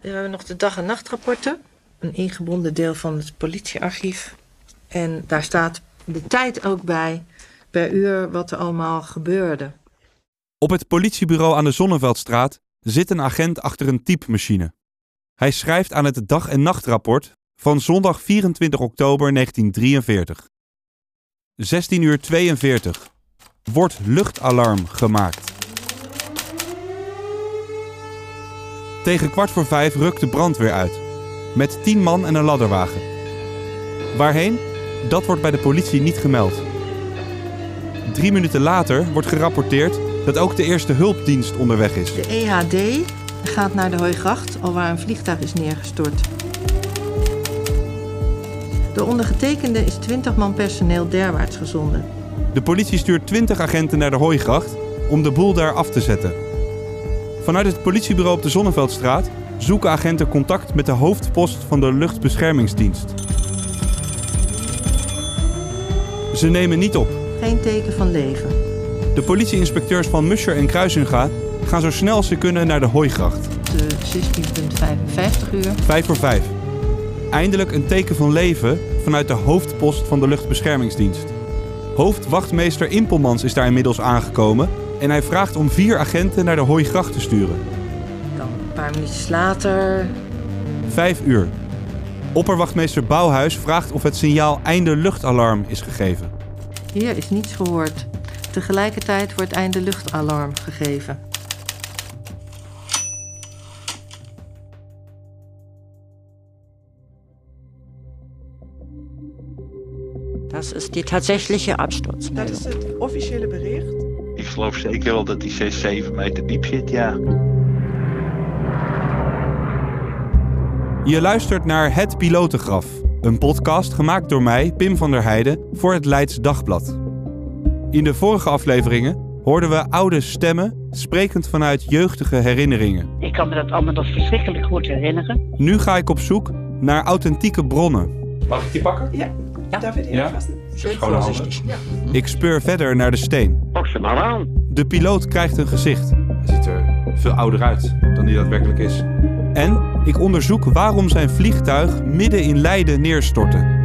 We hebben nog de dag- en nachtrapporten. Een ingebonden deel van het politiearchief. En daar staat de tijd ook bij, per uur, wat er allemaal gebeurde. Op het politiebureau aan de Zonneveldstraat zit een agent achter een typemachine. Hij schrijft aan het dag- en nachtrapport van zondag 24 oktober 1943. 16 uur 42. Wordt luchtalarm gemaakt. Tegen kwart voor vijf rukt de brandweer uit. Met 10 man en een ladderwagen. Waarheen? Dat wordt bij de politie niet gemeld. Drie minuten later wordt gerapporteerd dat ook de eerste hulpdienst onderweg is. De EHD gaat naar de Hooigracht, alwaar een vliegtuig is neergestort. De ondergetekende is 20 man personeel derwaarts gezonden. De politie stuurt 20 agenten naar de Hooigracht om de boel daar af te zetten. Vanuit het politiebureau op de Zonneveldstraat zoeken agenten contact met de hoofdpost van de luchtbeschermingsdienst. Ze nemen niet op. Geen teken van leven. De politieinspecteurs van Muscher en Kruisinga gaan zo snel ze kunnen naar de Hooigracht. De 16.55 uur. 5 voor 5. Eindelijk een teken van leven vanuit de hoofdpost van de luchtbeschermingsdienst. Hoofdwachtmeester Impelmans is daar inmiddels aangekomen en hij vraagt om vier agenten naar de Hooigracht te sturen. Dan een paar minuutjes later. 5 uur. Opperwachtmeester Bouwhuis vraagt of het signaal einde luchtalarm is gegeven. Hier is niets gehoord. Tegelijkertijd wordt einde luchtalarm gegeven. Das ist die tatsächliche Dat Absturzmeldung. is het officiële bericht. Ik geloof zeker wel dat die 6, 7 meter diep zit, ja. Je luistert naar Het Pilotengraf, een podcast gemaakt door mij, Pim van der Heijden, voor het Leids Dagblad. In de vorige afleveringen hoorden we oude stemmen, sprekend vanuit jeugdige herinneringen. Ik kan me dat allemaal nog verschrikkelijk goed herinneren. Nu ga ik op zoek naar authentieke bronnen. Mag ik die pakken? Ja, David Ja? even vast. Schone handen. Ik speur verder naar de steen. Pak ze maar aan. De piloot krijgt een gezicht. Hij ziet er veel ouder uit dan hij daadwerkelijk is. En ik onderzoek waarom zijn vliegtuig midden in Leiden neerstortte.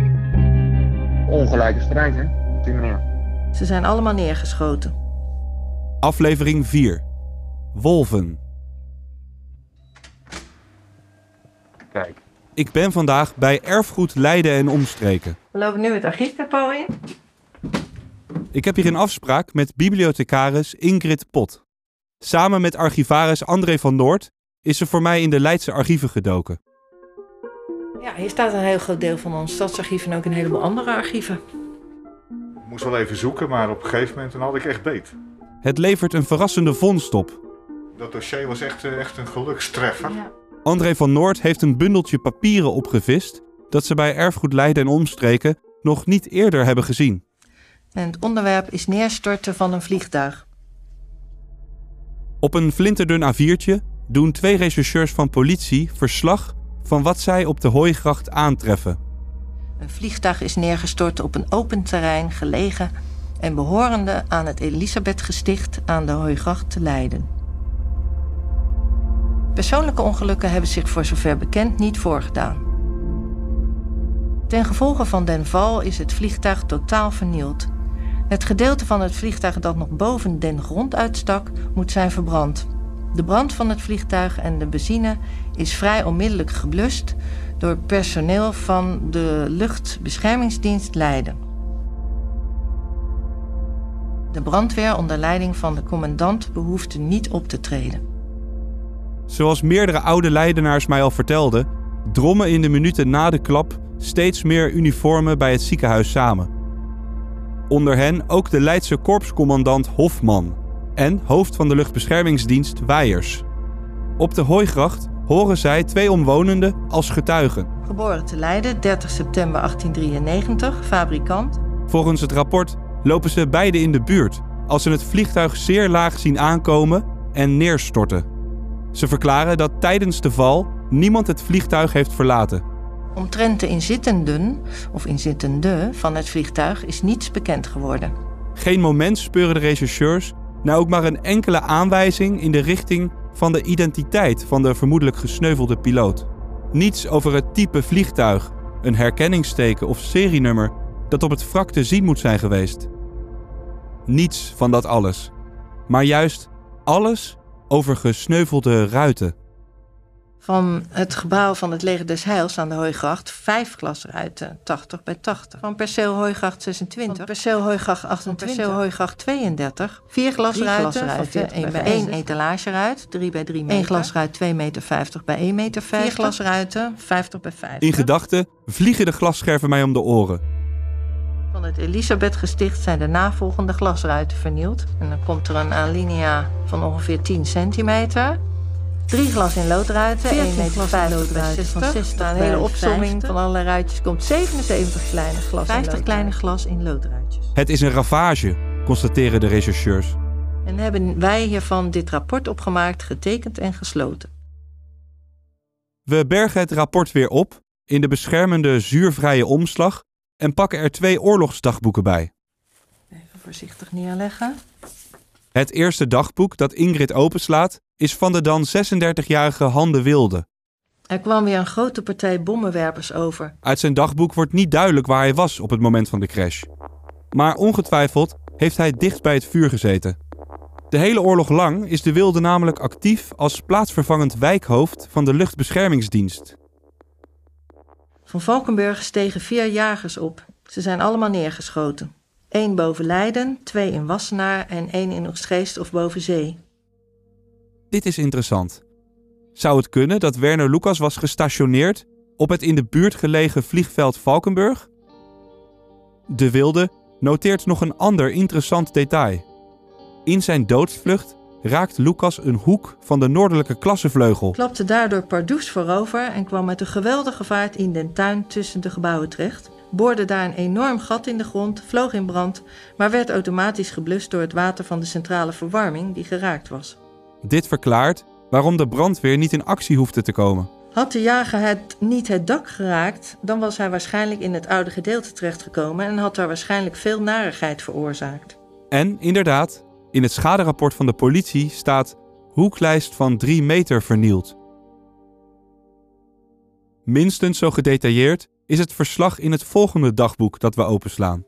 Ongelijke strijd, hè? Op die manier. Ze zijn allemaal neergeschoten. Aflevering 4. Wolven. Kijk. Ik ben vandaag bij Erfgoed Leiden en Omstreken. We lopen nu het archiefdepot in. Ik heb hier een afspraak met bibliothecaris Ingrid Pot. Samen met archivaris André van Noord is ze voor mij in de Leidse archieven gedoken. Ja, hier staat een heel groot deel van ons stadsarchief en ook een heleboel andere archieven. Ik moest wel even zoeken, maar op een gegeven moment dan had ik echt beet. Het levert een verrassende vondst op. Dat dossier was echt, eh, echt een gelukstreffer. André van Noord heeft een bundeltje papieren opgevist dat ze bij Erfgoed Leiden en Omstreken nog niet eerder hebben gezien. En het onderwerp is neerstorten van een vliegtuig. Op een flinterdun A4'tje doen twee rechercheurs van politie verslag van wat zij op de Hooigracht aantreffen. Een vliegtuig is neergestort op een open terrein gelegen en behorende aan het Elisabethgesticht aan de Hooigracht te Leiden. Persoonlijke ongelukken hebben zich voor zover bekend niet voorgedaan. Ten gevolge van den val is het vliegtuig totaal vernield. Het gedeelte van het vliegtuig dat nog boven den grond uitstak, moet zijn verbrand. De brand van het vliegtuig en de benzine is vrij onmiddellijk geblust door personeel van de Luchtbeschermingsdienst Leiden. De brandweer onder leiding van de commandant behoefde niet op te treden. Zoals meerdere oude Leidenaars mij al vertelden, drommen in de minuten na de klap steeds meer uniformen bij het ziekenhuis samen. Onder hen ook de Leidse korpscommandant Hofman en hoofd van de luchtbeschermingsdienst Weijers. Op de Hooigracht horen zij twee omwonenden als getuigen. Geboren te Leiden, 30 september 1893, fabrikant. Volgens het rapport lopen ze beide in de buurt als ze het vliegtuig zeer laag zien aankomen en neerstorten. Ze verklaren dat tijdens de val niemand het vliegtuig heeft verlaten. Omtrent de inzittenden of inzittende van het vliegtuig is niets bekend geworden. Geen moment speuren de rechercheurs naar ook maar een enkele aanwijzing in de richting van de identiteit van de vermoedelijk gesneuvelde piloot. Niets over het type vliegtuig, een herkenningsteken of serienummer dat op het wrak te zien moet zijn geweest. Niets van dat alles, maar juist alles over gesneuvelde ruiten. Van het gebouw van het Leger des Heils aan de Hooigracht vijf glasruiten, 80 bij 80. Van perceel Hooigracht 26, van perceel Hooigracht 28, perceel Hooigracht 32. Vier glasruiten, glasruiten één bij één etalageruit, 3 bij 3 meter. Eén glasruit 2,50 meter bij 1,50 meter. Vier glasruiten, 50 bij 50. In gedachten vliegen de glasscherven mij om de oren. Van het Elisabethgesticht zijn de navolgende glasruiten vernield. En dan komt er een alinea van ongeveer 10 centimeter. Drie glas in loodruiten, 1 meter glas in loodruiten van 60 Na een hele opzomming van allerlei ruitjes komt 77 kleine glas 50 kleine glas in loodruitjes. Het is een ravage, constateren de rechercheurs. En hebben wij hiervan dit rapport opgemaakt, getekend en gesloten. We bergen het rapport weer op in de beschermende zuurvrije omslag en pakken er twee oorlogsdagboeken bij. Even voorzichtig neerleggen. Het eerste dagboek dat Ingrid openslaat is van de dan 36-jarige Hande Wilde. Er kwam weer een grote partij bommenwerpers over. Uit zijn dagboek wordt niet duidelijk waar hij was op het moment van de crash. Maar ongetwijfeld heeft hij dicht bij het vuur gezeten. De hele oorlog lang is de Wilde namelijk actief als plaatsvervangend wijkhoofd van de luchtbeschermingsdienst. Van Valkenburg stegen vier jagers op. Ze zijn allemaal neergeschoten. Eén boven Leiden, twee in Wassenaar en één in Oostgeest of boven zee. Dit is interessant. Zou het kunnen dat Werner Lucas was gestationeerd op het in de buurt gelegen vliegveld Valkenburg? De Wilde noteert nog een ander interessant detail. In zijn doodsvlucht raakt Lucas een hoek van de noordelijke klassevleugel. Klapte daardoor Pardoes voorover en kwam met een geweldige vaart in den tuin tussen de gebouwen terecht. Boorde daar een enorm gat in de grond, vloog in brand, maar werd automatisch geblust door het water van de centrale verwarming die geraakt was. Dit verklaart waarom de brandweer niet in actie hoefde te komen. Had de jager het niet het dak geraakt, dan was hij waarschijnlijk in het oude gedeelte terechtgekomen en had daar waarschijnlijk veel narigheid veroorzaakt. En inderdaad, in het schaderapport van de politie staat hoeklijst van 3 meter vernield. Minstens zo gedetailleerd is het verslag in het volgende dagboek dat we openslaan.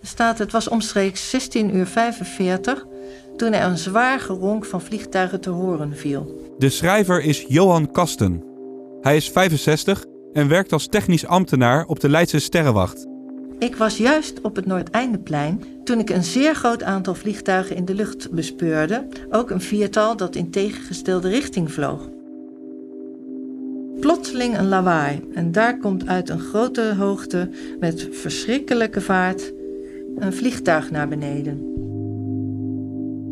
Er staat, het was omstreeks 16 uur 45 toen er een zwaar geronk van vliegtuigen te horen viel. De schrijver is Johan Kasten. Hij is 65 en werkt als technisch ambtenaar op de Leidse Sterrenwacht. Ik was juist op het Noordeindeplein toen ik een zeer groot aantal vliegtuigen in de lucht bespeurde, ook een viertal dat in tegengestelde richting vloog. Plotseling een lawaai en daar komt uit een grote hoogte met verschrikkelijke vaart een vliegtuig naar beneden.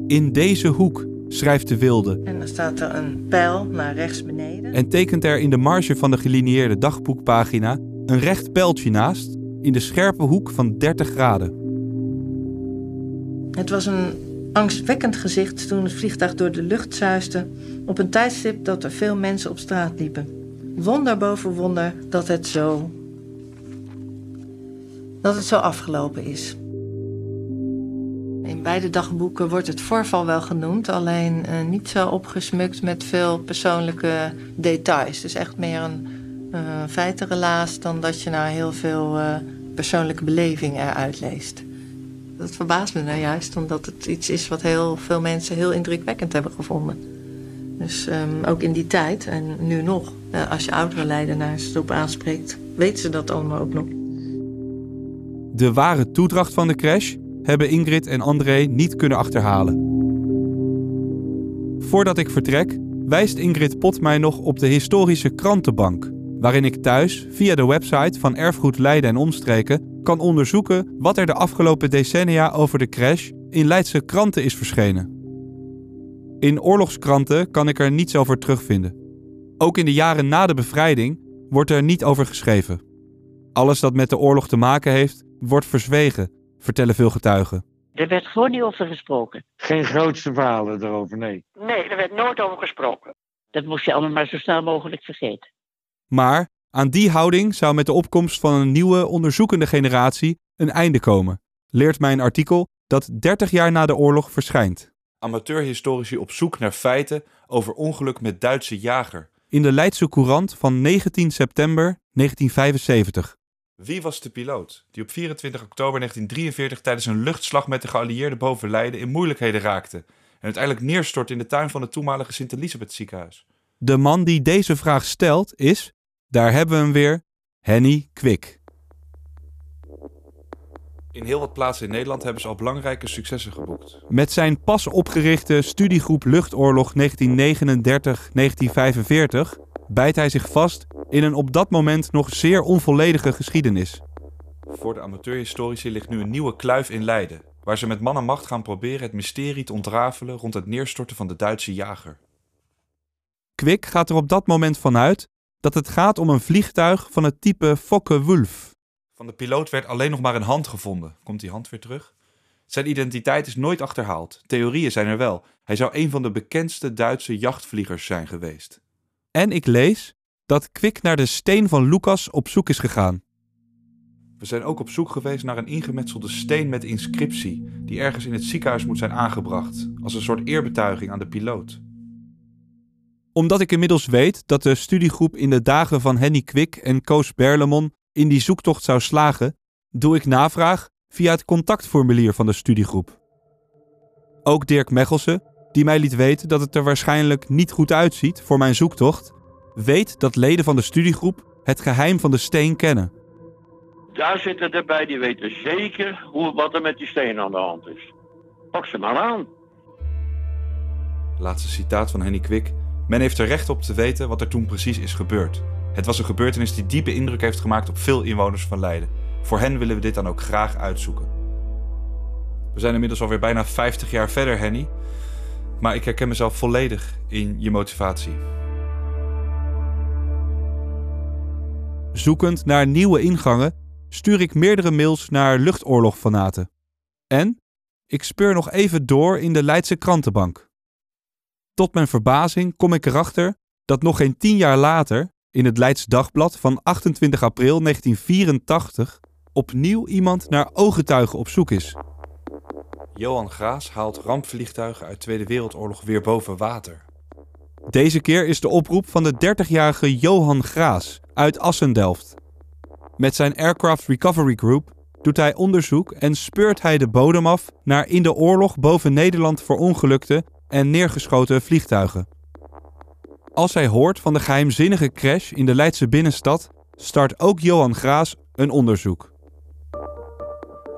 In deze hoek, schrijft de wilde. En dan staat er een pijl naar rechts beneden. En tekent er in de marge van de gelineerde dagboekpagina een recht pijltje naast in de scherpe hoek van 30 graden. Het was een angstwekkend gezicht toen het vliegtuig door de lucht zuiste op een tijdstip dat er veel mensen op straat liepen. Wonder boven wonder dat het zo. dat het zo afgelopen is. In beide dagboeken wordt het voorval wel genoemd, alleen uh, niet zo opgesmukt met veel persoonlijke details. Dus echt meer een uh, feitenrelaas dan dat je nou heel veel uh, persoonlijke beleving eruit leest. Dat verbaast me nou juist, omdat het iets is wat heel veel mensen heel indrukwekkend hebben gevonden. Dus um, ook in die tijd en nu nog, als je oudere leidenaars erop aanspreekt, weten ze dat allemaal ook nog. De ware toedracht van de crash hebben Ingrid en André niet kunnen achterhalen. Voordat ik vertrek, wijst Ingrid Pot mij nog op de historische krantenbank, waarin ik thuis via de website van Erfgoed Leiden en Omstreken kan onderzoeken wat er de afgelopen decennia over de crash in Leidse kranten is verschenen. In oorlogskranten kan ik er niets over terugvinden. Ook in de jaren na de bevrijding wordt er niet over geschreven. Alles dat met de oorlog te maken heeft, wordt verzwegen vertellen veel getuigen. Er werd gewoon niet over gesproken. Geen grootste verhalen erover, nee. Nee, er werd nooit over gesproken. Dat moest je allemaal maar zo snel mogelijk vergeten. Maar aan die houding zou met de opkomst van een nieuwe onderzoekende generatie een einde komen, leert mij een artikel dat 30 jaar na de oorlog verschijnt. Amateurhistorici op zoek naar feiten over ongeluk met Duitse jager. In de Leidse Courant van 19 september 1975. Wie was de piloot die op 24 oktober 1943 tijdens een luchtslag met de geallieerden boven Leiden in moeilijkheden raakte en uiteindelijk neerstort in de tuin van het toenmalige Sint-Elisabeth ziekenhuis? De man die deze vraag stelt is, daar hebben we hem weer, Henny Kwik. In heel wat plaatsen in Nederland hebben ze al belangrijke successen geboekt. Met zijn pas opgerichte studiegroep Luchtoorlog 1939-1945 bijt hij zich vast in een op dat moment nog zeer onvolledige geschiedenis. Voor de amateurhistorici ligt nu een nieuwe kluif in Leiden, waar ze met man en macht gaan proberen het mysterie te ontrafelen rond het neerstorten van de Duitse jager. Kwik gaat er op dat moment vanuit dat het gaat om een vliegtuig van het type Focke-Wulf. Van de piloot werd alleen nog maar een hand gevonden. Komt die hand weer terug? Zijn identiteit is nooit achterhaald. Theorieën zijn er wel. Hij zou een van de bekendste Duitse jachtvliegers zijn geweest. En ik lees dat Kwik naar de steen van Lucas op zoek is gegaan. We zijn ook op zoek geweest naar een ingemetselde steen met inscriptie, die ergens in het ziekenhuis moet zijn aangebracht, als een soort eerbetuiging aan de piloot. Omdat ik inmiddels weet dat de studiegroep in de dagen van Henny Kwik en Koos Berlemon in die zoektocht zou slagen, doe ik navraag via het contactformulier van de studiegroep. Ook Dirk Mechelsen, die mij liet weten dat het er waarschijnlijk niet goed uitziet voor mijn zoektocht, weet dat leden van de studiegroep het geheim van de steen kennen. Daar zitten erbij, die weten zeker hoe, wat er met die steen aan de hand is. Pak ze maar aan. Laatste citaat van Henny Kwik. Men heeft er recht op te weten wat er toen precies is gebeurd. Het was een gebeurtenis die diepe indruk heeft gemaakt op veel inwoners van Leiden. Voor hen willen we dit dan ook graag uitzoeken. We zijn inmiddels alweer bijna 50 jaar verder, Henny. Maar ik herken mezelf volledig in je motivatie. Zoekend naar nieuwe ingangen stuur ik meerdere mails naar luchtoorlogfanaten. En ik speur nog even door in de Leidse krantenbank. Tot mijn verbazing kom ik erachter dat nog geen tien jaar later, in het Leids Dagblad van 28 april 1984, opnieuw iemand naar ooggetuigen op zoek is. Johan Graas haalt rampvliegtuigen uit Tweede Wereldoorlog weer boven water. Deze keer is de oproep van de 30-jarige Johan Graas uit Assendelft. Met zijn Aircraft Recovery Group doet hij onderzoek en speurt hij de bodem af naar in de oorlog boven Nederland verongelukte en neergeschoten vliegtuigen. Als hij hoort van de geheimzinnige crash in de Leidse binnenstad, start ook Johan Graas een onderzoek.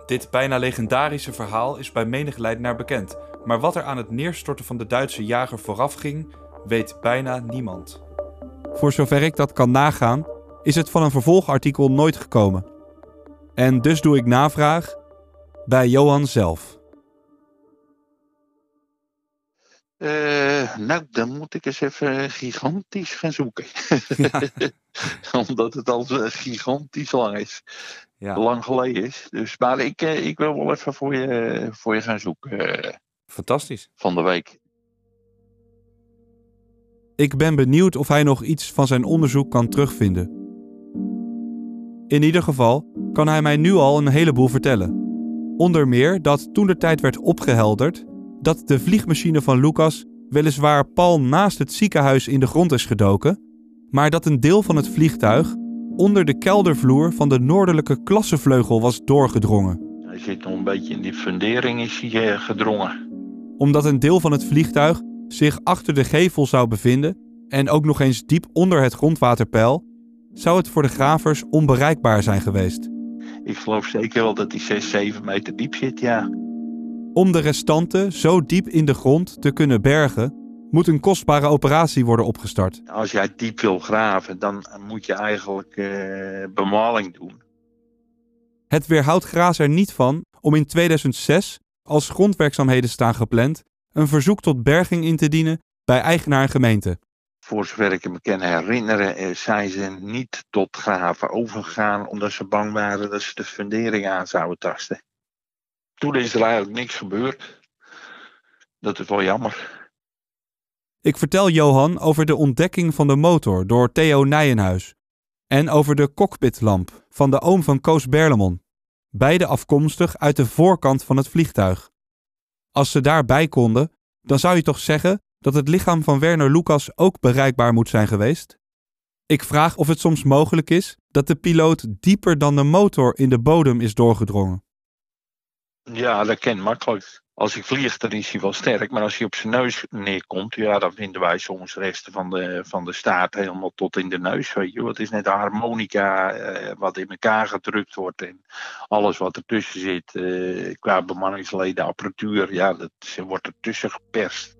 Dit bijna legendarische verhaal is bij menig Leidenaar bekend, maar wat er aan het neerstorten van de Duitse jager vooraf ging, weet bijna niemand. Voor zover ik dat kan nagaan, is het van een vervolgartikel nooit gekomen. En dus doe ik navraag bij Johan zelf. Uh, nou, dan moet ik eens even gigantisch gaan zoeken. Omdat het al gigantisch lang is. Ja. Lang geleden is. Dus, maar ik, uh, ik wil wel even voor je, voor je gaan zoeken. Fantastisch. Van de week. Ik ben benieuwd of hij nog iets van zijn onderzoek kan terugvinden. In ieder geval kan hij mij nu al een heleboel vertellen. Onder meer dat toen de tijd werd opgehelderd dat de vliegmachine van Lucas weliswaar pal naast het ziekenhuis in de grond is gedoken, maar dat een deel van het vliegtuig onder de keldervloer van de noordelijke klassevleugel was doorgedrongen. Hij zit nog een beetje in die fundering is hij gedrongen. Omdat een deel van het vliegtuig zich achter de gevel zou bevinden en ook nog eens diep onder het grondwaterpeil, zou het voor de gravers onbereikbaar zijn geweest. Ik geloof zeker wel dat die 6, 7 meter diep zit, ja. Om de restanten zo diep in de grond te kunnen bergen, moet een kostbare operatie worden opgestart. Als jij diep wil graven, dan moet je eigenlijk uh, bemaling doen. Het weerhoudt Graas er niet van om in 2006, als grondwerkzaamheden staan gepland, een verzoek tot berging in te dienen bij eigenaar en gemeente. Voor zover ik me kan herinneren, zijn ze niet tot graven overgegaan omdat ze bang waren dat ze de fundering aan zouden tasten. Toen is er eigenlijk niks gebeurd. Dat is wel jammer. Ik vertel Johan over de ontdekking van de motor door Theo Nijenhuis. En over de cockpitlamp van de oom van Koos Berlemon. Beide afkomstig uit de voorkant van het vliegtuig. Als ze daarbij konden, dan zou je toch zeggen dat het lichaam van Werner Lucas ook bereikbaar moet zijn geweest? Ik vraag of het soms mogelijk is dat de piloot dieper dan de motor in de bodem is doorgedrongen. Ja, dat kan makkelijk. Als hij vliegt, dan is hij wel sterk. Maar als hij op zijn neus neerkomt, ja, dan vinden wij soms resten van de, van de staart helemaal tot in de neus. Weet je, wat is net de harmonica eh, wat in elkaar gedrukt wordt. En alles wat ertussen zit, eh, qua bemanningsleden, apparatuur, ja, dat wordt ertussen geperst.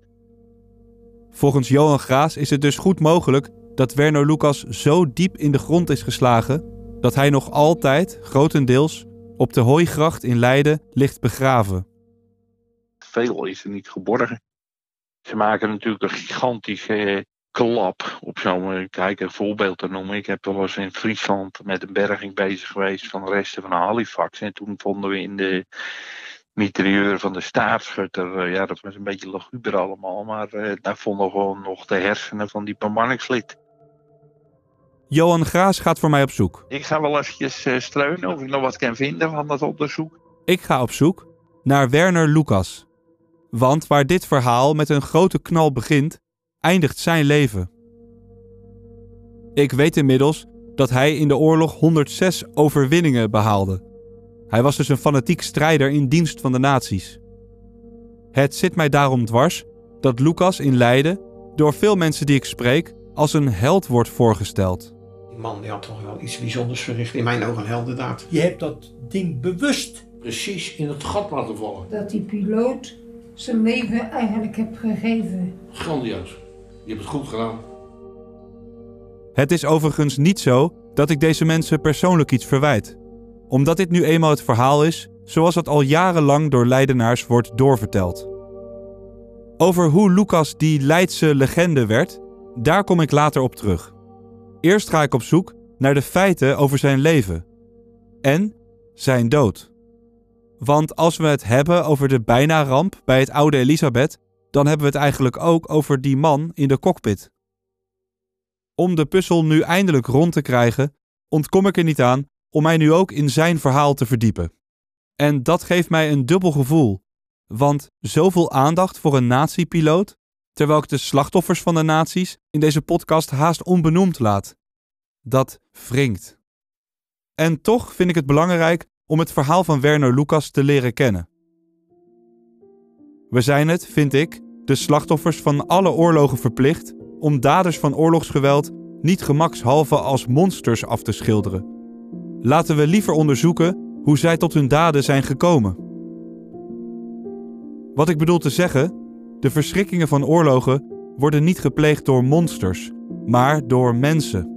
Volgens Johan Graas is het dus goed mogelijk dat Werner Lucas zo diep in de grond is geslagen dat hij nog altijd, grotendeels, op de hooigracht in Leiden ligt begraven. Veel is er niet geborgen. Ze maken natuurlijk een gigantische klap op zo'n. Kijk, een voorbeeld te noemen. Ik heb wel eens in Friesland met een berging bezig geweest van resten van Halifax. En toen vonden we in de mitrailleur van de staartschutter. eh, ja, dat was een beetje luguber allemaal. Maar uh, daar vonden we gewoon nog de hersenen van die bemanningslid. Johan Graas gaat voor mij op zoek. Ik ga wel eventjes uh, streunen of ik nog wat kan vinden van dat onderzoek. Ik ga op zoek naar Werner Lucas. Want waar dit verhaal met een grote knal begint, eindigt zijn leven. Ik weet inmiddels dat hij in de oorlog 106 overwinningen behaalde. Hij was dus een fanatiek strijder in dienst van de nazi's. Het zit mij daarom dwars dat Lucas in Leiden door veel mensen die ik spreek als een held wordt voorgesteld. Die man die had toch wel iets bijzonders verricht, in mijn ogen een heldendaad. Je hebt dat ding bewust precies in het gat laten vallen. Dat die piloot zijn leven eigenlijk heeft gegeven. Grandioos. Je hebt het goed gedaan. Het is overigens niet zo dat ik deze mensen persoonlijk iets verwijt. Omdat dit nu eenmaal het verhaal is zoals het al jarenlang door Leidenaars wordt doorverteld. Over hoe Lucas die Leidse legende werd, daar kom ik later op terug. Eerst ga ik op zoek naar de feiten over zijn leven en zijn dood. Want als we het hebben over de bijna ramp bij het oude Elisabeth, dan hebben we het eigenlijk ook over die man in de cockpit. Om de puzzel nu eindelijk rond te krijgen, ontkom ik er niet aan om mij nu ook in zijn verhaal te verdiepen. En dat geeft mij een dubbel gevoel, want zoveel aandacht voor een nazi-piloot, terwijl ik de slachtoffers van de nazi's in deze podcast haast onbenoemd laat. Dat wringt. En toch vind ik het belangrijk om het verhaal van Werner Lucas te leren kennen. We zijn het, vind ik, de slachtoffers van alle oorlogen verplicht om daders van oorlogsgeweld niet gemakshalve als monsters af te schilderen. Laten we liever onderzoeken hoe zij tot hun daden zijn gekomen. Wat ik bedoel te zeggen, de verschrikkingen van oorlogen worden niet gepleegd door monsters, maar door mensen.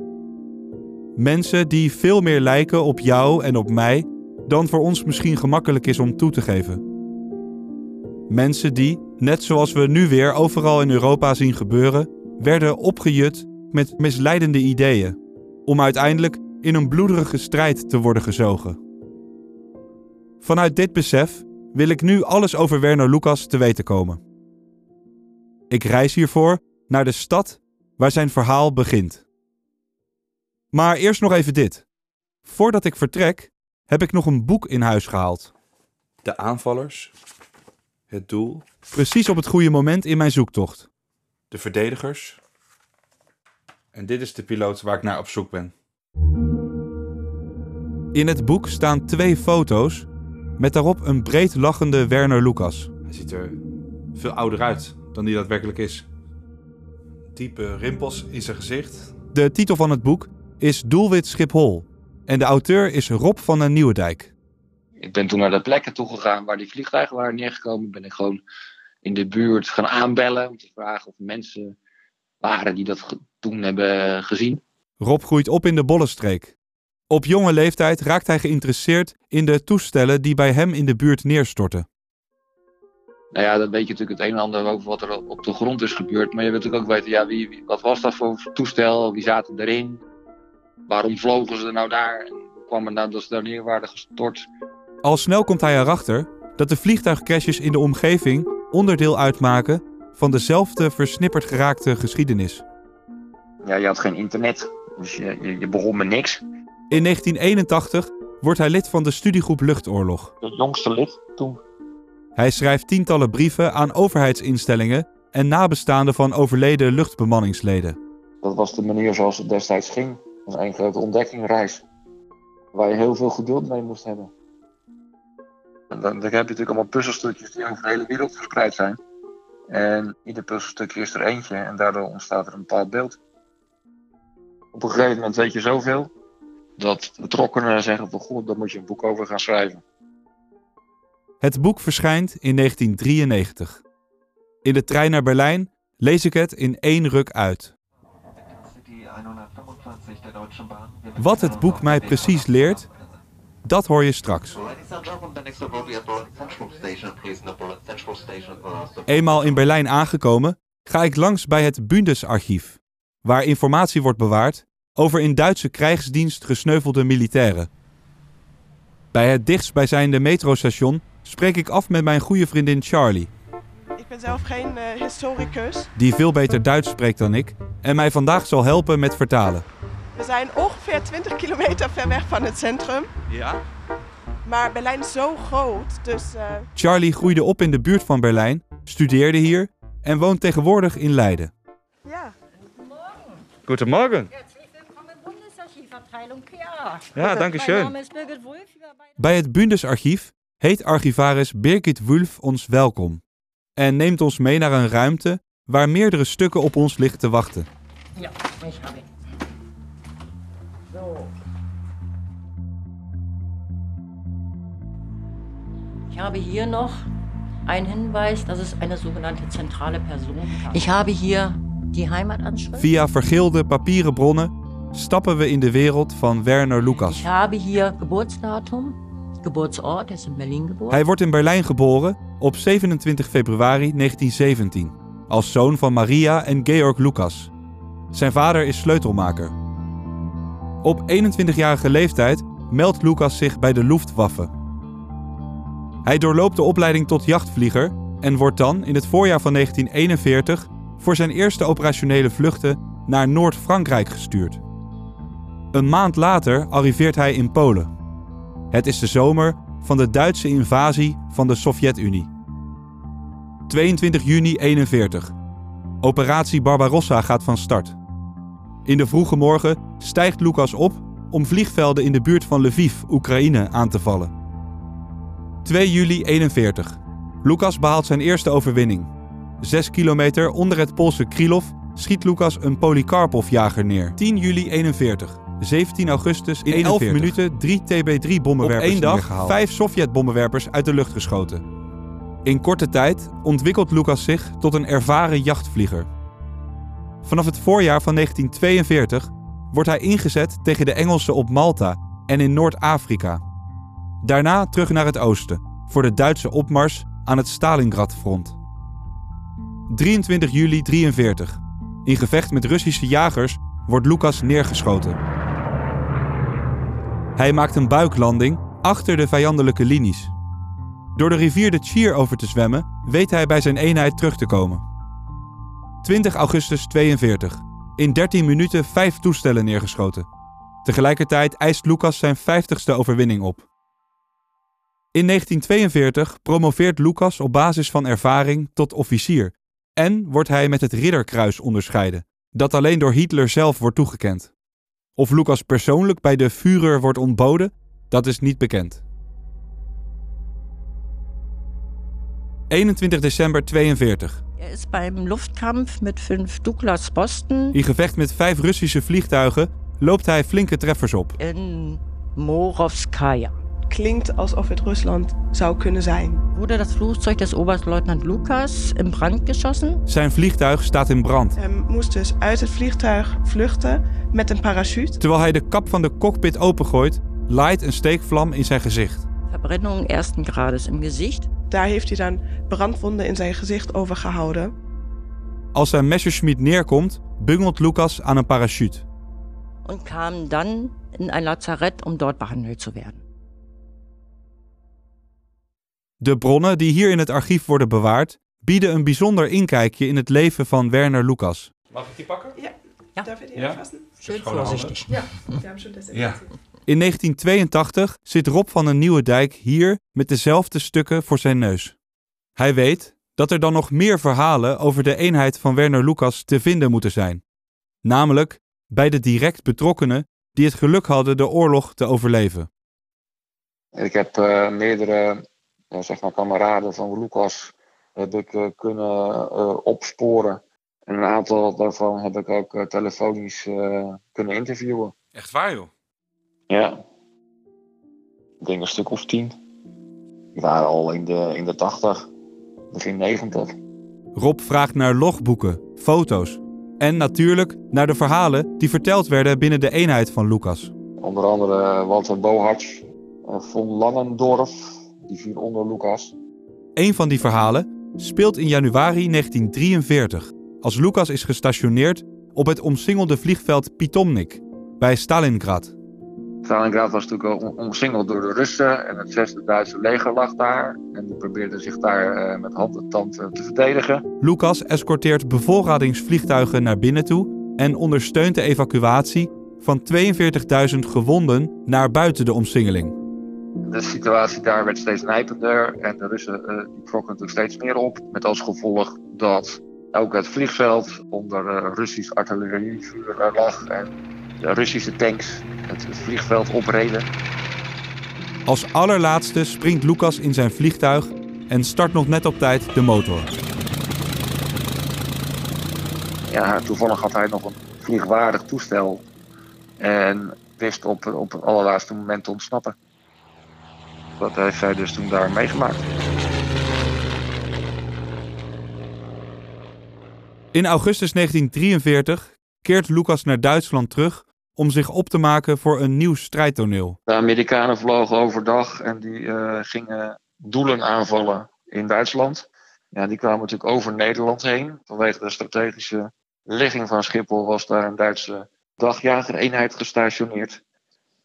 Mensen die veel meer lijken op jou en op mij dan voor ons misschien gemakkelijk is om toe te geven. Mensen die, net zoals we nu weer overal in Europa zien gebeuren, werden opgejut met misleidende ideeën, om uiteindelijk in een bloederige strijd te worden gezogen. Vanuit dit besef wil ik nu alles over Werner Lucas te weten komen. Ik reis hiervoor naar de stad waar zijn verhaal begint. Maar eerst nog even dit. Voordat ik vertrek, heb ik nog een boek in huis gehaald. De aanvallers, het doel, Precies op het goede moment in mijn zoektocht. de verdedigers. En dit is de piloot waar ik naar op zoek ben. In het boek staan twee foto's met daarop een breed lachende Werner Lucas. Hij ziet er veel ouder uit dan hij daadwerkelijk is. Diepe rimpels in zijn gezicht. De titel van het boek is Doelwit Schiphol en de auteur is Rob van den Nieuwendijk. Ik ben toen naar de plekken toegegaan waar die vliegtuigen waren neergekomen. Ben ik gewoon in de buurt gaan aanbellen om te vragen of mensen waren die dat toen hebben gezien. Rob groeit op in de Bollenstreek. Op jonge leeftijd raakt hij geïnteresseerd in de toestellen die bij hem in de buurt neerstortten. Nou ja, dan weet je natuurlijk het een en ander over wat er op de grond is gebeurd. Maar je wilt natuurlijk ook weten, ja, wie, wie- wat was dat voor toestel? Wie zaten erin? Waarom vlogen ze er nou daar? En hoe kwam het nou dat ze daar neer waren gestort? Al snel komt hij erachter dat de vliegtuigcrashes in de omgeving onderdeel uitmaken van dezelfde versnipperd geraakte geschiedenis. Ja, je had geen internet, dus je, je, je begon met niks. In 1981 wordt hij lid van de studiegroep Luchtoorlog. Het jongste lid toen. Hij schrijft tientallen brieven aan overheidsinstellingen en nabestaanden van overleden luchtbemanningsleden. Dat was de manier zoals het destijds ging. Dat was een grote ontdekkingreis. Waar je heel veel geduld mee moest hebben. En dan, dan heb je natuurlijk allemaal puzzelstukjes die over de hele wereld verspreid zijn. En ieder puzzelstukje is er eentje en daardoor ontstaat er een bepaald beeld. Op een gegeven moment weet je zoveel dat betrokkenen zeggen van goed, daar moet je een boek over gaan schrijven. Het boek verschijnt in 1993. In de trein naar Berlijn lees ik het in één ruk uit. Wat het boek mij precies leert, dat hoor je straks. Eenmaal in Berlijn aangekomen, ga ik langs bij het Bundesarchief, waar informatie wordt bewaard over in Duitse krijgsdienst gesneuvelde militairen. Bij het dichtstbijzijnde metrostation spreek ik af met mijn goede vriendin Charlie, Ik ben zelf geen uh, historicus. die veel beter Duits spreekt dan ik en mij vandaag zal helpen met vertalen. We zijn ongeveer 20 kilometer ver weg van het centrum. Ja? Maar Berlijn is zo groot, dus uh, Charlie groeide op in de buurt van Berlijn, studeerde hier en woont tegenwoordig in Leiden. ja. Goedemorgen. Ja, danke schön. Bij het Bundesarchief heet archivaris Birgit Wulf ons welkom en neemt ons mee naar een ruimte waar meerdere stukken op ons liggen te wachten. Ja, habe. So. Ich habe hier noch einen Hinweis, dass es eine sogenannte zentrale Person gab. Ich habe hier die Heimatanschrift. Via vergilde papieren bronnen stappen we in de wereld van Werner Lucas. Ich habe hier Geburtsdatum, Hij wordt in Berlijn geboren op 27 februari 1917 als zoon van Maria en Georg Lucas. Zijn vader is sleutelmaker. Op 21-jarige leeftijd meldt Lucas zich bij de Luftwaffe. Hij doorloopt de opleiding tot jachtvlieger en wordt dan in het voorjaar van 1941 voor zijn eerste operationele vluchten naar Noord-Frankrijk gestuurd. Een maand later arriveert hij in Polen. Het is de zomer van de Duitse invasie van de Sovjet-Unie. 22 juni 41. Operatie Barbarossa gaat van start. In de vroege morgen stijgt Lucas op om vliegvelden in de buurt van Lviv, Oekraïne, aan te vallen. 2 juli 41. Lucas behaalt zijn eerste overwinning. Zes kilometer onder het Poolse Krylov schiet Lucas een Polikarpov-jager neer. 10 juli 41. 17 augustus in 11 minuten drie TB3-bommenwerpers Op één dag vijf Sovjet-bommenwerpers uit de lucht geschoten. In korte tijd ontwikkelt Lucas zich tot een ervaren jachtvlieger. Vanaf het voorjaar van 1942 wordt hij ingezet tegen de Engelsen op Malta en in Noord-Afrika. Daarna terug naar het oosten voor de Duitse opmars aan het Stalingrad-front. 23 juli 43. In gevecht met Russische jagers wordt Lucas neergeschoten. Hij maakt een buiklanding achter de vijandelijke linies. Door de rivier de Tchir over te zwemmen, weet hij bij zijn eenheid terug te komen. 20 augustus 42. In 13 minuten vijf toestellen neergeschoten. Tegelijkertijd eist Lucas zijn 50ste overwinning op. In 1942 promoveert Lucas op basis van ervaring tot officier en wordt hij met het Ridderkruis onderscheiden, dat alleen door Hitler zelf wordt toegekend. Of Lucas persoonlijk bij de Führer wordt ontboden, dat is niet bekend. 21 december 42. Er ist beim Luftkampf mit fünf Douglas Posten In gevecht met vijf Russische vliegtuigen loopt hij flinke treffers op. in Morovskaya. Klinkt alsof het Rusland zou kunnen zijn. Wurde das Flugzeug des Oberstleutnant Lukas in Brand geschossen? Zijn vliegtuig staat in brand. Hij moest dus uit het vliegtuig vluchten met een parachute. Terwijl hij de kap van de cockpit opengooit, laait een steekvlam in zijn gezicht. Verbrennung ersten Grades im Gesicht. Daar heeft hij dan brandwonden in zijn gezicht overgehouden. Als zijn Messerschmitt neerkomt, bungelt Lucas aan een parachute. und kam dann in ein Lazarett, um dort behandelt zu werden. De bronnen die hier in het archief worden bewaard, bieden een bijzonder inkijkje in het leven van Werner Lucas. Mag ik die pakken? Ja. Darf die Ja? anfassen? Schön Schone handen. vorsichtig. Ja, wir haben schon das Ja. In 1982 zit Rob van den Nieuwendijk hier met dezelfde stukken voor zijn neus. Hij weet dat er dan nog meer verhalen over de eenheid van Werner Lucas te vinden moeten zijn. Namelijk bij de direct betrokkenen die het geluk hadden de oorlog te overleven. Ik heb uh, meerdere ja, zeg maar kameraden van Lucas heb ik, uh, kunnen uh, opsporen. En een aantal daarvan heb ik ook telefonisch kunnen interviewen. Echt waar joh? Ja. Ik denk een stuk of tien. Die waren al in de, in de 80, begin 90. Rob vraagt naar logboeken, foto's en natuurlijk naar de verhalen die verteld werden binnen de eenheid van Lucas. Onder andere Walter Boharts, von Langendorf, die viel onder Lucas. Een van die verhalen speelt in januari 1943, als Lucas is gestationeerd op het omsingelde vliegveld Pitomnik bij Stalingrad. Stalingrad was natuurlijk omsingeld door de Russen en het zesde Duitse leger lag daar. En die probeerde zich daar uh, met hand en tand uh, te verdedigen. Lucas escorteert bevoorradingsvliegtuigen naar binnen toe en ondersteunt de evacuatie van 42.000 gewonden naar buiten de omsingeling. De situatie daar werd steeds nijpender en de Russen uh, die trokken natuurlijk steeds meer op. Met als gevolg dat ook het vliegveld onder Russisch artillerievuur lag en de Russische tanks het vliegveld opreden. Als allerlaatste springt Lucas in zijn vliegtuig en start nog net op tijd de motor. Ja, toevallig had hij nog een vliegwaardig toestel en wist op, op het allerlaatste moment te ontsnappen. Dat heeft hij dus toen daar meegemaakt. In augustus 1943 keert Lucas naar Duitsland terug om zich op te maken voor een nieuw strijdtoneel. De Amerikanen vlogen overdag en die uh, gingen doelen aanvallen in Duitsland. Ja, die kwamen natuurlijk over Nederland heen. Vanwege de strategische ligging van Schiphol was daar een Duitse dagjagereenheid gestationeerd.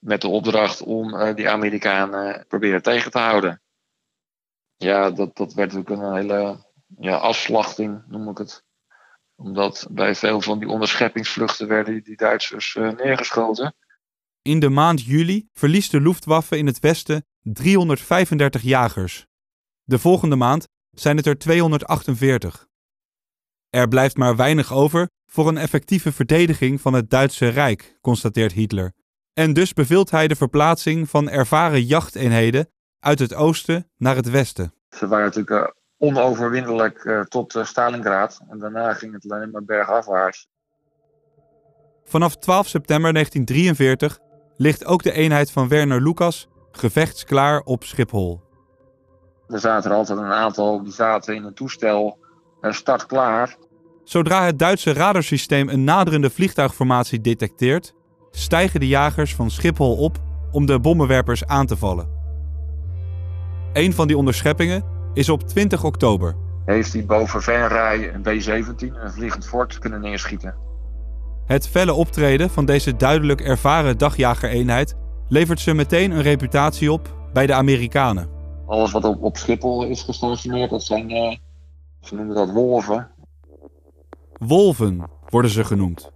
Met de opdracht om uh, die Amerikanen proberen tegen te houden. Ja, dat, dat werd natuurlijk een hele ja, afslachting, noem ik het omdat bij veel van die onderscheppingsvluchten werden die Duitsers uh, neergeschoten. In de maand juli verliest de Luftwaffe in het westen 335 jagers. De volgende maand zijn het er 248. Er blijft maar weinig over voor een effectieve verdediging van het Duitse Rijk, constateert Hitler. En dus beveelt hij de verplaatsing van ervaren jachteenheden uit het oosten naar het westen. Ze waren natuurlijk uh, onoverwinnelijk uh, tot uh, Stalingrad. En daarna ging het alleen maar bergafwaarts. Vanaf 12 september 1943 ligt ook de eenheid van Werner Lucas gevechtsklaar op Schiphol. Er zaten er altijd een aantal die zaten in een toestel uh, startklaar. Zodra het Duitse radarsysteem een naderende vliegtuigformatie detecteert, stijgen de jagers van Schiphol op om de bommenwerpers aan te vallen. Een van die onderscheppingen is op 20 oktober. Heeft hij boven Venray een B-17, een vliegend fort, kunnen neerschieten. Het felle optreden van deze duidelijk ervaren dagjagereenheid levert ze meteen een reputatie op bij de Amerikanen. Alles wat op, op Schiphol is gestationeerd, dat zijn, uh, ze noemen dat wolven. Wolven worden ze genoemd.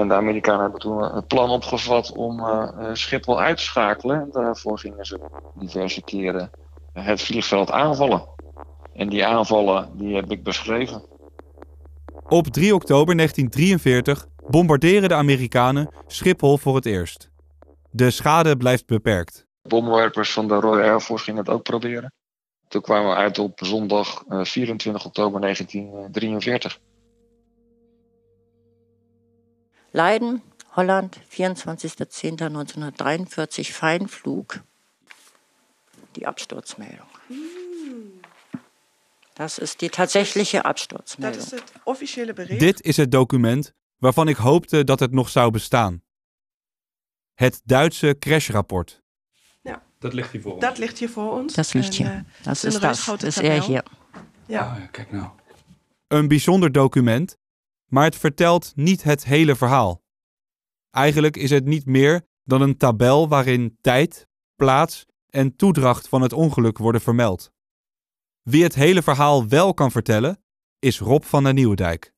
En de Amerikanen hebben toen een plan opgevat om uh, Schiphol uit te schakelen. En daarvoor gingen ze diverse keren het vliegveld aanvallen. En die aanvallen die heb ik beschreven. Op 3 oktober 1943 bombarderen de Amerikanen Schiphol voor het eerst. De schade blijft beperkt. Bommenwerpers van de Royal Air Force gingen het ook proberen. Toen kwamen we uit op zondag 24 oktober 1943. Leiden, Holland, 24.10.1943, Feinflug. Die Absturzmeldung. Das ist die tatsächliche Absturzmeldung. Dat is het officiële bericht. Dit is het document waarvan ik hoopte dat het nog zou bestaan. Het Duitse crashrapport. Ja. Dat ligt hier voor ons. Dat ligt hier voor ons. Dat ligt hier. En, uh, dat een is dat. Dat is er hier. Ja. Oh, ja, kijk nou. Een bijzonder document, maar het vertelt niet het hele verhaal. Eigenlijk is het niet meer dan een tabel waarin tijd, plaats en toedracht van het ongeluk worden vermeld. Wie het hele verhaal wel kan vertellen, is Rob van der Nieuwendijk.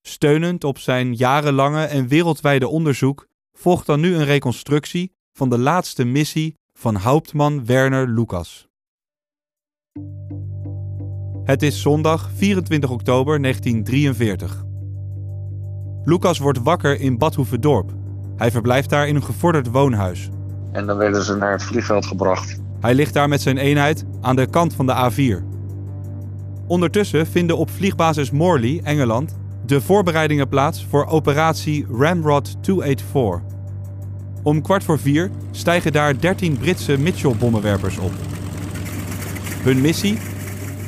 Steunend op zijn jarenlange en wereldwijde onderzoek volgt dan nu een reconstructie van de laatste missie van Hauptmann Werner Lucas. Het is zondag 24 oktober 1943. Lucas wordt wakker in Badhoevedorp. Hij verblijft daar in een gevorderd woonhuis. En dan werden ze naar het vliegveld gebracht. Hij ligt daar met zijn eenheid aan de kant van de A4. Ondertussen vinden op vliegbasis Morley, Engeland, de voorbereidingen plaats voor operatie Ramrod 284. Om kwart voor vier stijgen daar 13 Britse Mitchell-bommenwerpers op. Hun missie?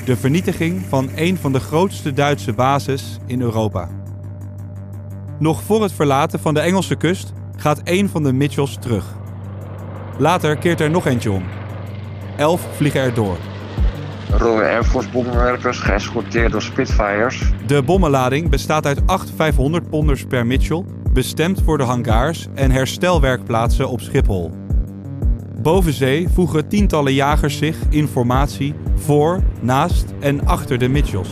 De vernietiging van een van de grootste Duitse bases in Europa. Nog voor het verlaten van de Engelse kust gaat een van de Mitchells terug. Later keert er nog eentje om. Elf vliegen er door. Royal Air Force bommenwerpers, geëscorteerd door Spitfires. De bommenlading bestaat uit acht 500 ponders per Mitchell, bestemd voor de hangars en herstelwerkplaatsen op Schiphol. Boven zee voegen tientallen jagers zich in formatie voor, naast en achter de Mitchells.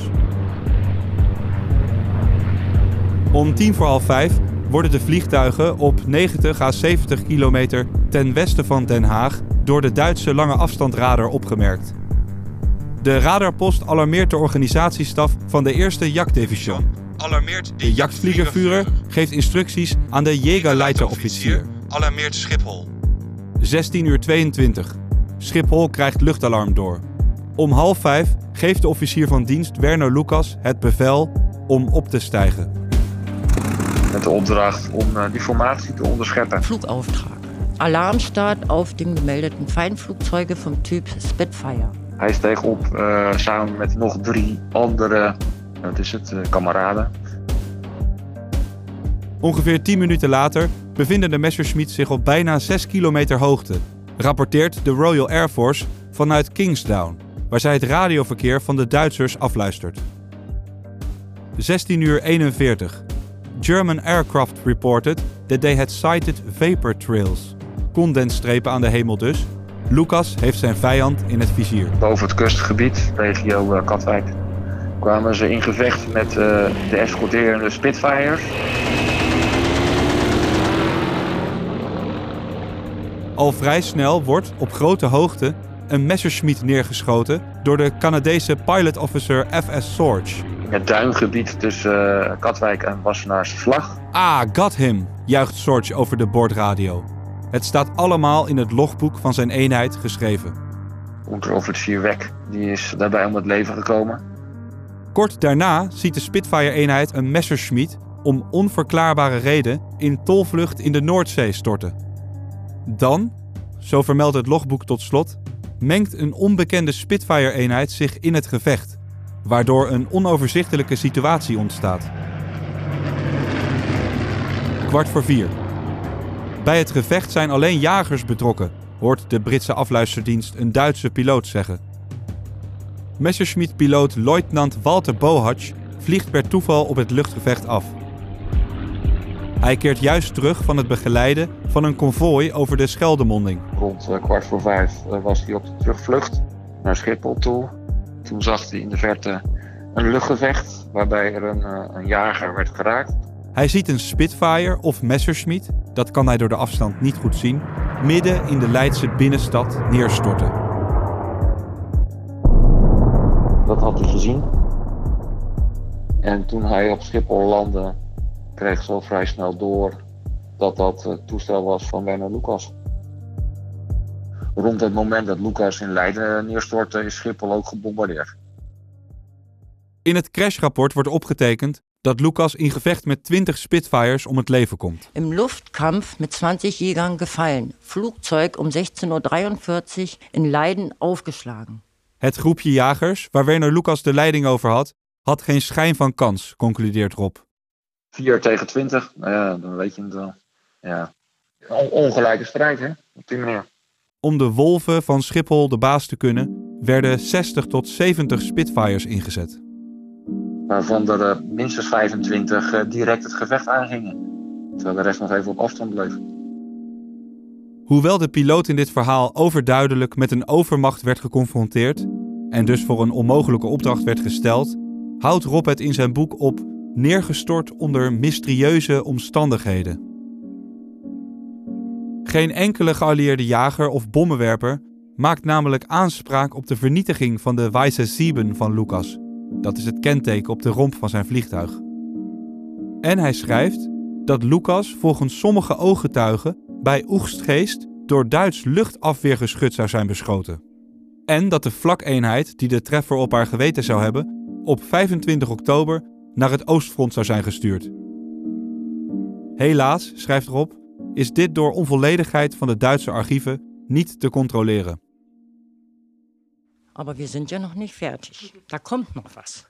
Om tien voor half vijf worden de vliegtuigen op 90 à 70 kilometer ten westen van Den Haag door de Duitse lange afstandradar opgemerkt. De radarpost alarmeert de organisatiestaf van de eerste jachtdivision. Alarmeert de jachtvliegervuurder geeft instructies aan de Jägerleiterofficier. Alarmeert Schiphol. 16 uur 22. Schiphol krijgt luchtalarm door. Om half vijf geeft de officier van dienst Werner Lucas het bevel om op te stijgen. Met de opdracht om uh, die formatie te onderscheppen. Flugauftrag. Alarmstart auf den gemeldeten Feindflugzeuge vom Typ Spitfire. Hij steeg op uh, samen met nog drie andere wat is het, uh, kameraden. Ongeveer 10 minuten later bevinden de Messerschmitts zich op bijna 6 kilometer hoogte, rapporteert de Royal Air Force vanuit Kingsdown, waar zij het radioverkeer van de Duitsers afluistert. 16 uur 41. German aircraft reported that they had sighted vapor trails. Condensstrepen aan de hemel dus. Lucas heeft zijn vijand in het vizier. Boven het kustgebied, regio uh, Katwijk, kwamen ze in gevecht met uh, de escorterende Spitfires. Al vrij snel wordt op grote hoogte een Messerschmitt neergeschoten door de Canadese pilot officer F.S. Sorge. Het duingebied tussen uh, Katwijk en Wassenaars Vlag. Ah, got him, juicht Sorge over de bordradio. Het staat allemaal in het logboek van zijn eenheid geschreven. Onderofficier Wek die is daarbij om het leven gekomen. Kort daarna ziet de Spitfire-eenheid een Messerschmitt om onverklaarbare reden in tolvlucht in de Noordzee storten. Dan, zo vermeldt het logboek tot slot, mengt een onbekende Spitfire-eenheid zich in het gevecht, waardoor een onoverzichtelijke situatie ontstaat. Kwart voor vier. Bij het gevecht zijn alleen jagers betrokken, hoort de Britse afluisterdienst een Duitse piloot zeggen. Messerschmitt-piloot luitenant Walter Bohatsch vliegt per toeval op het luchtgevecht af. Hij keert juist terug van het begeleiden van een konvooi over de Scheldemonding. Rond uh, kwart voor vijf uh, was hij op de terugvlucht naar Schiphol toe. Toen zag hij in de verte een luchtgevecht waarbij er een, uh, een jager werd geraakt. Hij ziet een Spitfire of Messerschmitt, dat kan hij door de afstand niet goed zien, midden in de Leidse binnenstad neerstorten. Dat had hij gezien. En toen hij op Schiphol landde, kreeg ze al vrij snel door dat dat het toestel was van Werner Lucas. Rond het moment dat Lucas in Leiden neerstortte, is Schiphol ook gebombardeerd. In het crashrapport wordt opgetekend dat Lucas in gevecht met 20 Spitfires om het leven komt. Im Luftkampf mit 20 Jägern gefallen. Flugzeug um 16.43 Uhr in Leiden aufgeschlagen. Het groepje jagers, waar Werner Lucas de leiding over had, had geen schijn van kans, concludeert Rob. 4 tegen 20, nou ja, dan weet je het wel. Ja. On ongelijke strijd, hè, op die manier. Om de wolven van Schiphol de baas te kunnen, werden 60 tot 70 Spitfires ingezet. Waarvan er uh, minstens 25 uh, direct het gevecht aangingen. Terwijl de rest nog even op afstand bleef. Hoewel de piloot in dit verhaal overduidelijk met een overmacht werd geconfronteerd en dus voor een onmogelijke opdracht werd gesteld, houdt Rob het in zijn boek op neergestort onder mysterieuze omstandigheden. Geen enkele geallieerde jager of bommenwerper maakt namelijk aanspraak op de vernietiging van de Weiße Sieben van Lucas. Dat is het kenteken op de romp van zijn vliegtuig. En hij schrijft dat Lucas volgens sommige ooggetuigen bij Oegstgeest door Duits luchtafweergeschut zou zijn beschoten. En dat de vlakeenheid die de treffer op haar geweten zou hebben, op 25 oktober naar het Oostfront zou zijn gestuurd. Helaas, schrijft Rob, is dit door onvolledigheid van de Duitse archieven niet te controleren. Aber wir sind ja noch nicht fertig. Da kommt noch was.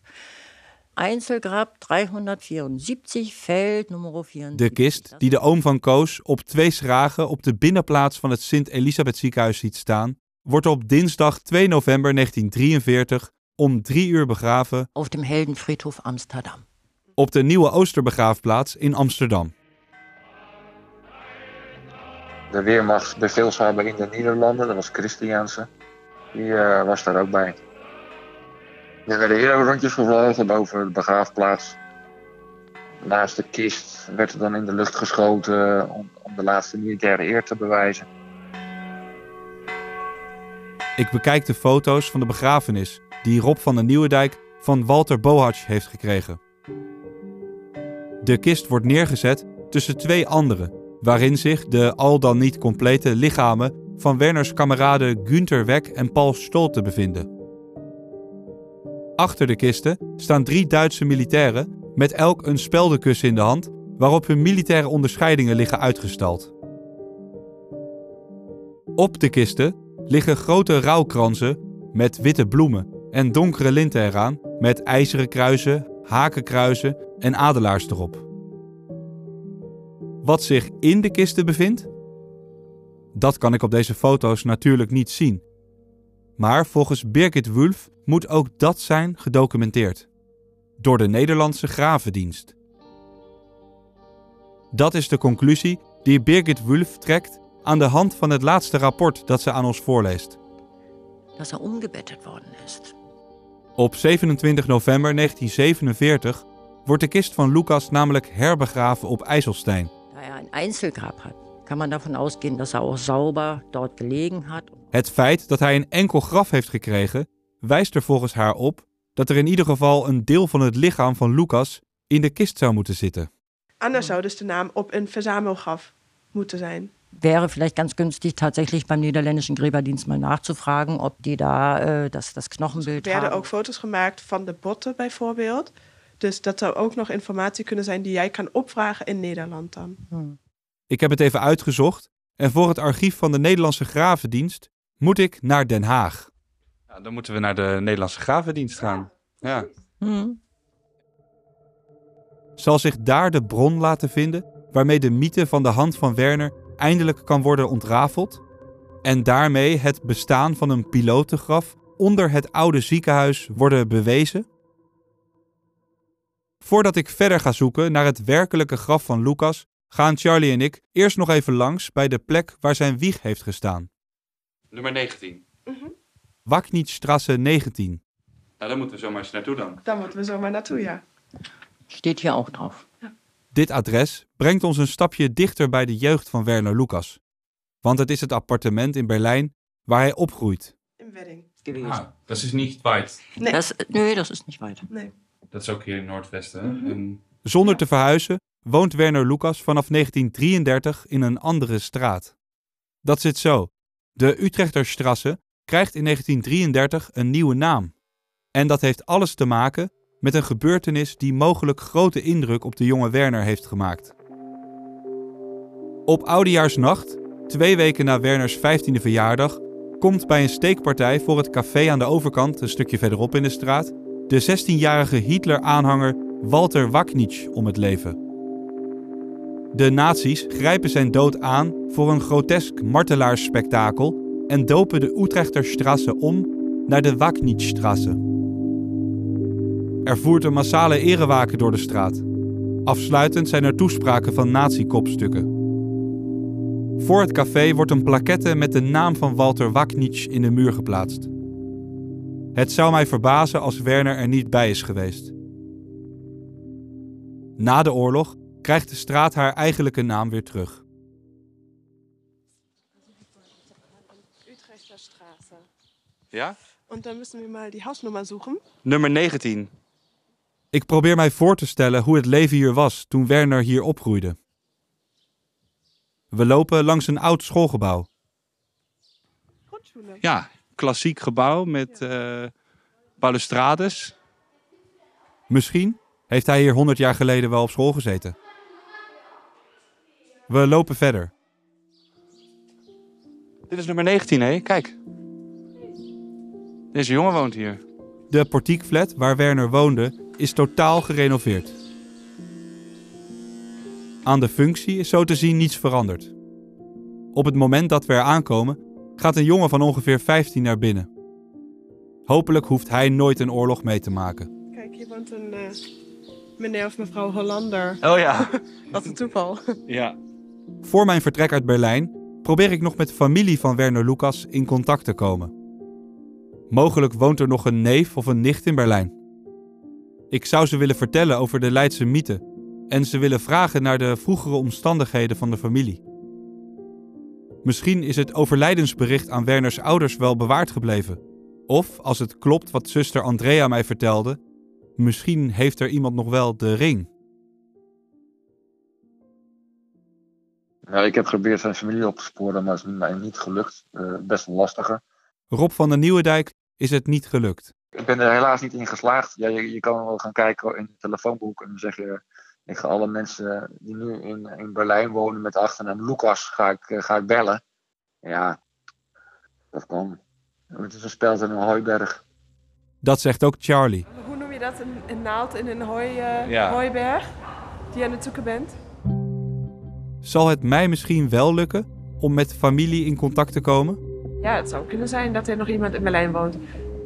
Einzelgrab 374, Feld nummer 74. De kist die de oom van Koos op twee schragen op de binnenplaats van het Sint-Elisabeth ziekenhuis ziet staan, wordt op dinsdag 2 november 1943 om drie uur begraven op dem Heldenfriedhof Amsterdam. Op de nieuwe Oosterbegraafplaats in Amsterdam. De Weermachtsbevelshaber in de Nederlanden, dat was Christianse, die uh, was daar ook bij. Er werden eerder rondjes gevlogen boven de begraafplaats. Naast de kist werd er dan in de lucht geschoten om, om de laatste militaire eer te bewijzen. Ik bekijk de foto's van de begrafenis die Rob van der Nieuwendijk van Walter Bohatsch heeft gekregen. De kist wordt neergezet tussen twee andere, waarin zich de al dan niet complete lichamen van Werners kameraden Günther Weck en Paul Stolte bevinden. Achter de kisten staan drie Duitse militairen met elk een speldenkussen in de hand waarop hun militaire onderscheidingen liggen uitgestald. Op de kisten liggen grote rouwkransen met witte bloemen en donkere linten eraan met ijzeren kruisen, hakenkruisen en adelaars erop. Wat zich in de kisten bevindt? Dat kan ik op deze foto's natuurlijk niet zien. Maar volgens Birgit Wulf moet ook dat zijn gedocumenteerd. Door de Nederlandse Gravendienst. Dat is de conclusie die Birgit Wulf trekt aan de hand van het laatste rapport dat ze aan ons voorleest. Dat er omgebettet worden is. Op 27 november 1947 wordt de kist van Lucas namelijk herbegraven op IJsselstein. Er een Einzelgrab had, kan man davon ausgehen dat hij ook sauber dort gelegen had. Het feit dat hij een enkel graf heeft gekregen, wijst er volgens haar op dat er in ieder geval een deel van het lichaam van Lucas in de kist zou moeten zitten. Anders zou dus de naam op een verzamelgraf moeten zijn. Wäre vielleicht ganz günstig, tatsächlich beim niederländischen Gräberdienst mal nachzufragen, ob die da äh, das, das Knochenbild Er werden ook foto's gemaakt van de botten bijvoorbeeld. Dus dat zou ook nog informatie kunnen zijn die jij kan opvragen in Nederland dan. Ik heb het even uitgezocht en voor het archief van de Nederlandse Gravendienst moet ik naar Den Haag. Ja, dan moeten we naar de Nederlandse Gravendienst gaan. Ja. Zal zich daar de bron laten vinden waarmee de mythe van de hand van Werner eindelijk kan worden ontrafeld? En daarmee het bestaan van een pilotengraf onder het oude ziekenhuis worden bewezen? Voordat ik verder ga zoeken naar het werkelijke graf van Lucas, gaan Charlie en ik eerst nog even langs bij de plek waar zijn wieg heeft gestaan. Nummer 19. Waknietstrasse 19. Nou, daar moeten we zomaar eens naartoe dan. Daar moeten we zomaar naartoe, ja. Steht hier auch drauf. Dit adres brengt ons een stapje dichter bij de jeugd van Werner Lucas. Want het is het appartement in Berlijn waar hij opgroeit. In Wedding. Ah, dat is niet weit. Nee. Das, nee, das ist nicht weit. Nee. Dat is ook hier in Noordwesten. hè? En Zonder te verhuizen woont Werner Lucas vanaf 1933 in een andere straat. Dat zit zo. De Utrechterstrasse krijgt in 1933 een nieuwe naam. En dat heeft alles te maken met een gebeurtenis die mogelijk grote indruk op de jonge Werner heeft gemaakt. Op Oudejaarsnacht, twee weken na Werners 15e verjaardag, komt bij een steekpartij voor het café aan de overkant, een stukje verderop in de straat, de 16-jarige Hitler-aanhanger Walter Waknitsch om het leven. De nazi's grijpen zijn dood aan voor een grotesk martelaarsspektakel en dopen de Utrechterstrasse om naar de Waknitschstrasse. Er voert een massale erewaken door de straat. Afsluitend zijn er toespraken van nazi-kopstukken. Voor het café wordt een plaquette met de naam van Walter Waknitsch in de muur geplaatst. Het zou mij verbazen als Werner er niet bij is geweest. Na de oorlog krijgt de straat haar eigenlijke naam weer terug. Ja? Und dann müssen wir mal die Hausnummer suchen. Nummer 19. Ik probeer mij voor te stellen hoe het leven hier was toen Werner hier opgroeide. We lopen langs een oud schoolgebouw. Ja, klassiek gebouw met eh balustrades. Misschien heeft hij hier 100 jaar geleden wel op school gezeten. We lopen verder. Dit is nummer 19, hé. Kijk. Deze jongen woont hier. De portiekflat waar Werner woonde is totaal gerenoveerd. Aan de functie is zo te zien niets veranderd. Op het moment dat we er aankomen, gaat een jongen van ongeveer 15 naar binnen. Hopelijk hoeft hij nooit een oorlog mee te maken. Kijk, hier woont een eh, meneer of mevrouw Hollander. Oh ja. Wat een toeval. Ja. Voor mijn vertrek uit Berlijn probeer ik nog met de familie van Werner Lucas in contact te komen. Mogelijk woont er nog een neef of een nicht in Berlijn. Ik zou ze willen vertellen over de Leidse mythe en ze willen vragen naar de vroegere omstandigheden van de familie. Misschien is het overlijdensbericht aan Werners ouders wel bewaard gebleven. Of, als het klopt wat zuster Andrea mij vertelde, misschien heeft er iemand nog wel de ring. Ja, ik heb geprobeerd zijn familie op te sporen, maar het is mij niet gelukt. Eh, best een lastige. Rob van der Nieuwendijk is het niet gelukt. Ik ben er helaas niet in geslaagd. Ja, je, je kan wel gaan kijken in het telefoonboek en dan zeg je... Ik ga alle mensen die nu in, in Berlijn wonen met de achternaam Lucas ga ik, eh, ga ik bellen. Ja, dat kan. Het is een speld in een hooiberg. Dat zegt ook Charlie. Hoe noem je dat? Een, een naald in een hooi, eh, Ja. hooiberg? Die je aan het zoeken bent? Zal het mij misschien wel lukken om met familie in contact te komen? Ja, het zou kunnen zijn dat er nog iemand in Berlijn woont.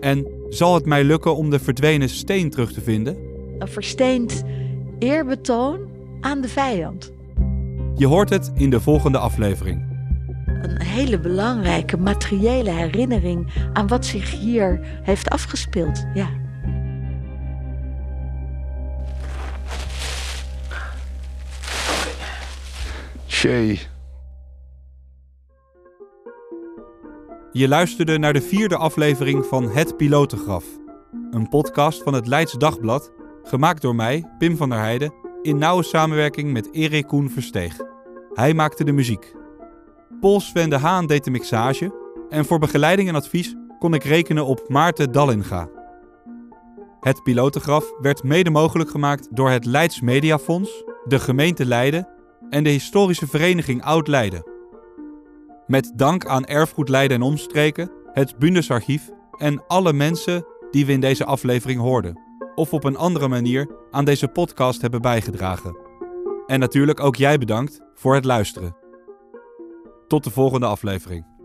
En zal het mij lukken om de verdwenen steen terug te vinden? Een versteend eerbetoon aan de vijand. Je hoort het in de volgende aflevering. Een hele belangrijke materiële herinnering aan wat zich hier heeft afgespeeld. Ja. Je luisterde naar de vierde aflevering van Het Pilotengraf. Een podcast van het Leids Dagblad, gemaakt door mij, Pim van der Heijden, in nauwe samenwerking met Erik Koen Versteeg. Hij maakte de muziek. Paul Sven de Haan deed de mixage en voor begeleiding en advies kon ik rekenen op Maarten Dallinga. Het Pilotengraf werd mede mogelijk gemaakt door het Leids Mediafonds, de gemeente Leiden en de historische vereniging Oud-Leiden. Met dank aan Erfgoed Leiden en Omstreken, het Bundesarchief en alle mensen die we in deze aflevering hoorden. Of op een andere manier aan deze podcast hebben bijgedragen. En natuurlijk ook jij bedankt voor het luisteren. Tot de volgende aflevering.